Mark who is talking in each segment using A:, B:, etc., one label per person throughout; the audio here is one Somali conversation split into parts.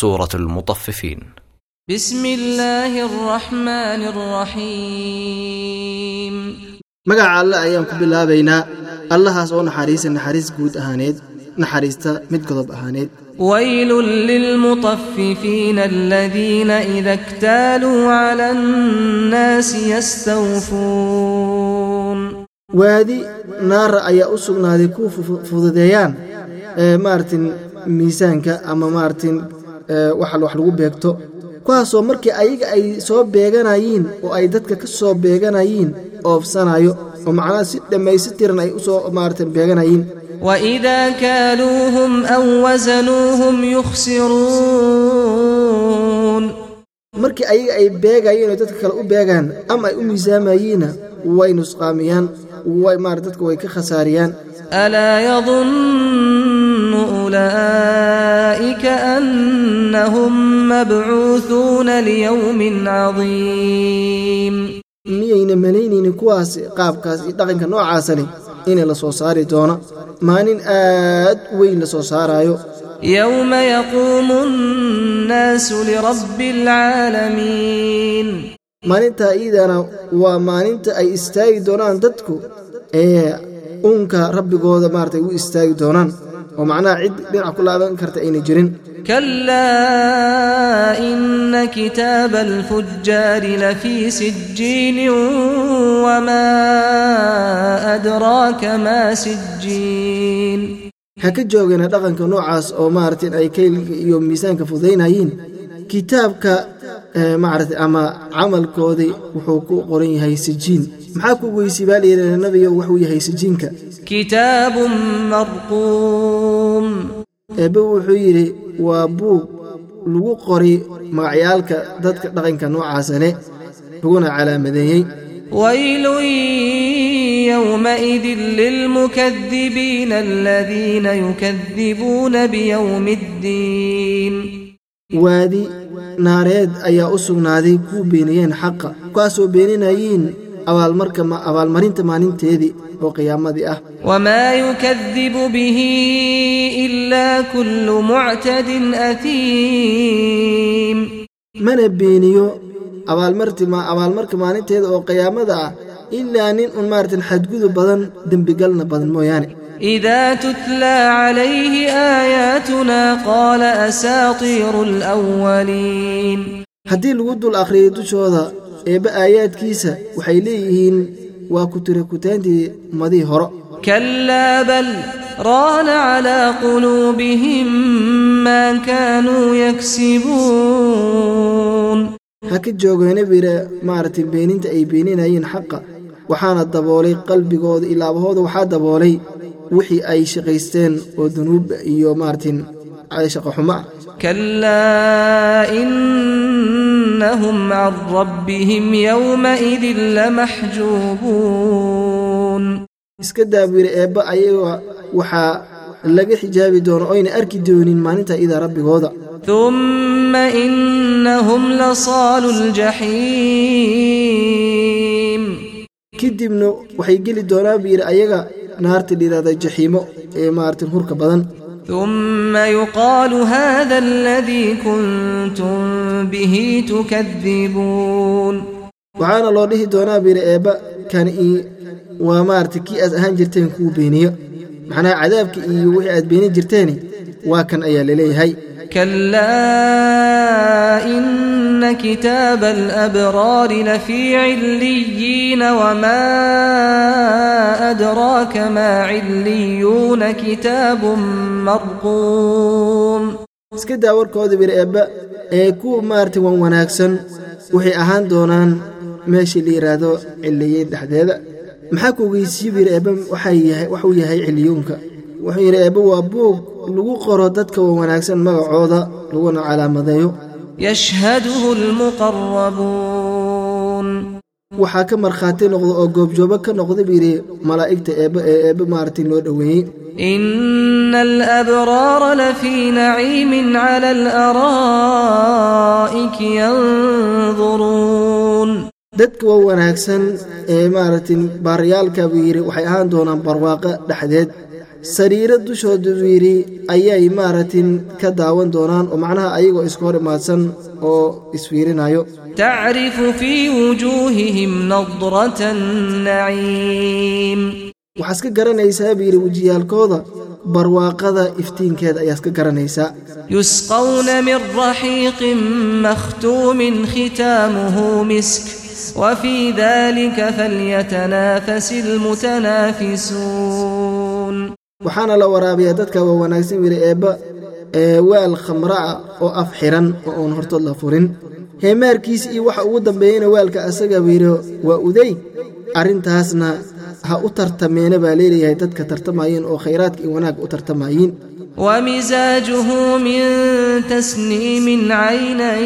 A: سورة المطففين
B: بسم الله الرحمن الرحيم
C: magaca alle ayaan ku bilaabaynaa allahaas oo naxariisa naxariis guud ahaaneed naxariista mid godob ahaaneed
B: ويل للمطففين الذين إذا اكتالوا على الناس يستوفون
C: waadi naara ayaa u sugnaaday kuwa fu- fududeeyaan ee maartin miisaanka Eh, wax lagu beegto. Kuwaasoo markii ayaga ay soo beeganayiin oo ay dadka ka soo beeganayiin oofsanaayo oo macnaha si dhammaystiran ay u soo soo beeganayiin.
B: Waidaa kaaluuhum aw wasanuuhum yukhsiruun.
C: Markii ayaga ay beegayeen oo dadka kale u beegaan ama ay u miisaamayiinna way nusqaamiyaan way maarata dadka way ka khasaariyaan.
B: Alaa yadunnu ulaa'ika an أنهم مبعوثون ليوم عظيم
C: miyayna malaynaynin kuwaas qaabkaas iyo dhaqanka noocaasa leh inay la soo saari doono maalin aad u weyn la soo saaraayo
B: يوم يقوم الناس لرب العالمين
C: maalintaa iidana waa maalinta ay istaagi doonaan dadku ee uunka rabbigooda maaratay u istaagi doonaan oo macnaha cid dhinac ku laaban karta ayna jirin
B: كلا إن كتاب الفجار لفي سجين وما أدراك ما سجين
C: ha ka joogana dhaqanka noocaas oo maaragtay ay kayliga iyo miisaanka fudaynayeen kitaabka ee maaragtay ama camalkoodii wuxuu ku qoran yahay sijiin maxaa ku weysay baa layidhahda nabiga wuxuu yahay sijiinka
B: كتاب مرقوم
C: eebbe wuxuu yidhi waa buug lagu qoray magacyaalka dadka dhaqanka noocaasane laguna calaamadeeyey.
B: Waylun yowmaidin lilmukadibiina
C: waadi naareed ayaa u sugnaaday kuu beeniyeen xaqa kaasoo beeninayiin abaalmarinta maalinteedii oo qiyaamadii ah
B: وما يكذب به إلا كل معتد أثيم
C: mana beeniyo abaalmarti ma- abaalmarka maalinteeda oo qiyaamada ah ilaa nin un maaratan xadgudub badan dembigalna badan mooyaane
B: إذا تتلى عليه آياتنا قال أساطير الأولين
C: haddii lagu dul akhriyay dushooda eebba aayaadkiisa waxay leeyihiin waa ku tira kutaantii madihii horo.
B: Kalaa bal raana calaa quluubihim maa kaanuu yaksibuun.
C: Ha ka joogeena bira maaragtay beeninta ay beeninayeen xaqa. Waxaana daboolay qalbigooda ilaabahooda waxaa daboolay wixii ay shaqaysteen oo dunuuba iyo maartin shaqo xumo ah
B: كلا إنهم عن ربهم يومئذ لمحجوبون
C: iska daabira eebba ayaga waxaa laga xijaabi doono oyna arki doonin maalinta idaa rabbigooda
B: ثم إنهم لصال الجحيم
C: kadibna waxay geli doonaa biiri ayaga naarta dhiraada jaxiimo ee maaragtin hurka badan
B: ثم يقال هذا الذي كنتم به تكذبون
C: waxaana loo dhihi doonaa biiri eebba kan ii waa maaragtay kii aad ahaan jirteen kuu beeniyo macnaha cadaabka iyo wixii aad beenin jirteeni waa kan ayaa laleeyahay
B: كلا إن كتاب الأبرار لفي عليين وما أدراك ما عليون كتاب مرقوم
C: iska daa warkooda biiri eebba ee kuwa maaragtay wan wanaagsan waxay ahaan doonaan meeshii la yidhaahdo ciliyeyn dhexdeeda maxaa ku ogeysiye biiri eebba waxaa yahay waxuu yahay ciliyuunka wuxuu yidhi eebba waa buug lagu qoro dadka wanaagsan magacooda laguna calaamadeeyo. Waxaa ka markhaati noqda oo goobjoobo ka noqda bu yidhi malaa'igta eebbe ee eebbe maarati loo dhoweeyey. Dadka waa wanaagsan ee maaragtay baaryaalka buu yidhi waxay ahaan doonaan barwaaqa dhexdeed sariiro dushoodu yidhi ayay maaratin ka daawan doonaan oo macnaha ayagoo iska hor imaadsan oo isfiirinayo.
B: Tacrifu fii wujuuhihim nadrata naciim
C: waxaa iska garanaysaa buu yidhi wejiyaalkooda barwaaqada iftiinkeeda ayaa iska garanaysaa
B: yusqawna min raxiiqin makhtuumin khitaamuhu misk. Wafii dalika falyatanafasi almutanaafisuun
C: waxaana la waraabiyaa dadka waa wanaagsan wili eebba eewaal khamra'a ah oo af xiran oo oon hortood la furin. Heemaarkiis iyo waxa ugu dambeeyeyna waalka asaga wiiro waa uday. Arrintaasna ha u tartameena baa leeleeyahay dadka tartamayeen oo khayraadka iyo wanaag u tartamayiin
B: wmisaajuhu min tasniimin caynan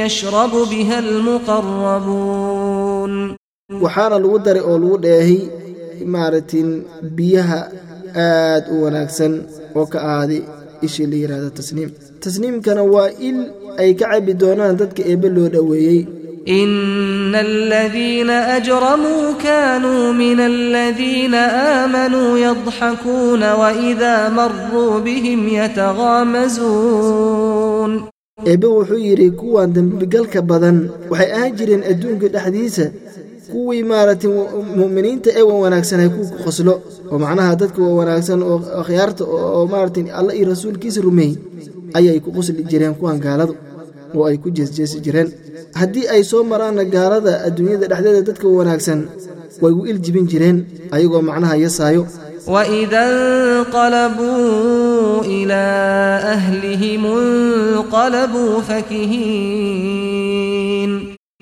B: yashrabu biha almuqarabuun
C: waxaana lagu daray oo lagu dheehay maaragtin biyaha aad u wanaagsan oo ka ahaaday ishii la yidhaahdo tasniim tasniimkana waa il ay ka cabi doonaan dadka eebbe loo dhoweeyey
B: إن الذين أجرموا كانوا من الذين آمنوا يضحكون وإذا مروا بهم يتغامزون
C: eebbe wuxuu yidhi kuwan dembigalka badan waxay ahaan jireen adduunka dhexdiisa kuwii maaragta muminiinta ee wawanaagsanay kuwa ku qoslo oo macnaha dadka wawanaagsan oo akhyaarta oo maarata alla iyo rasuulkiisa rumeey ayay ku qosli jireen kuwan gaaladu oo ay ku jeesjeesi jireen. Haddii ay soo maraanna gaalada adduunyada dhexdeeda dadka wanaagsan way u iljibin jireen ayagoo macnaha yasaayo.
B: Wida nqalabuu la ahlihim nqalabuu fakihiin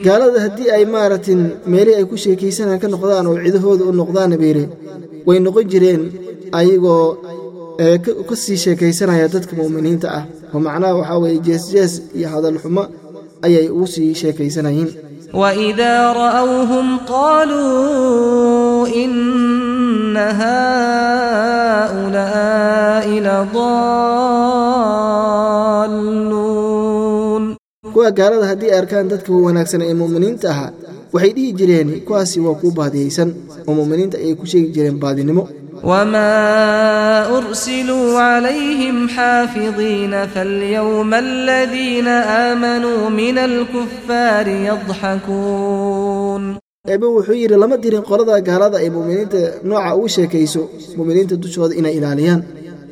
C: gaalada haddii ay maaratin meelih ay ku sheekaysanaan ka noqdaan oo cidahooda u noqdaanna bayidhi way noqon jireen ayagoo eh, ka sii sheekaysanaya dadka mu'miniinta ah. Oo macnaha waxaa weeye jeesjees iyo hadalxumo ayay ugu sii sheekaysanayeen.
B: Waidaa ra'awhum qaaluu ina haulaa'i ladaalluun
C: kuwa gaalada haddii ay arkaan dadka wanaagsan ee mu'miniinta ahaa waxay dhihi jireen kuwaasi waa kuu baadiyaysan oo mu'miniinta ayay ku sheegi jireen baadinimo.
B: wmaa ursiluu calayhim xaafidiina falyowma aladiina aamanuu min alkufaari yadxakuun
C: eebe wuxuu yidhi lama dirin qolada gaalada ay mu'miniinta nooca uu sheekayso mu'miniinta dushooda inay ilaaliyaan.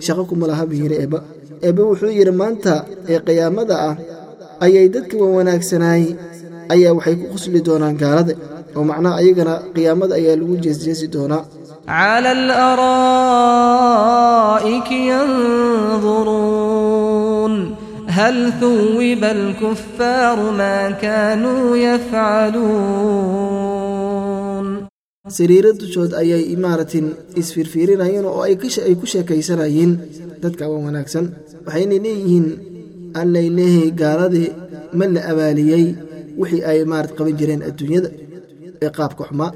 C: Shaqo kuma laha buu yidhi eeba eebe wuxuu yidhi maanta ee qiyaamada ah ayay dadka wanwanaagsanaayey ayaa waxay ku qosli doonaan gaalada. Oo macnaha ayagana qiyaamada ayaa lagu jeesjeesi doonaa.
B: Cala alaraa'iki yanduruun hal huwiba alkufaaru maa kaanuu yafcaluun
C: siriiro dushood ayay maaratin isfiirfiirinayeen oo ay ku sheekaysanayeen. Dadka wan wanaagsan waxayna leeyihiin allay leehay gaaladii ma la abaaliyey wixii ay maarat qaban jireen adduunyada ee qaabka xumaa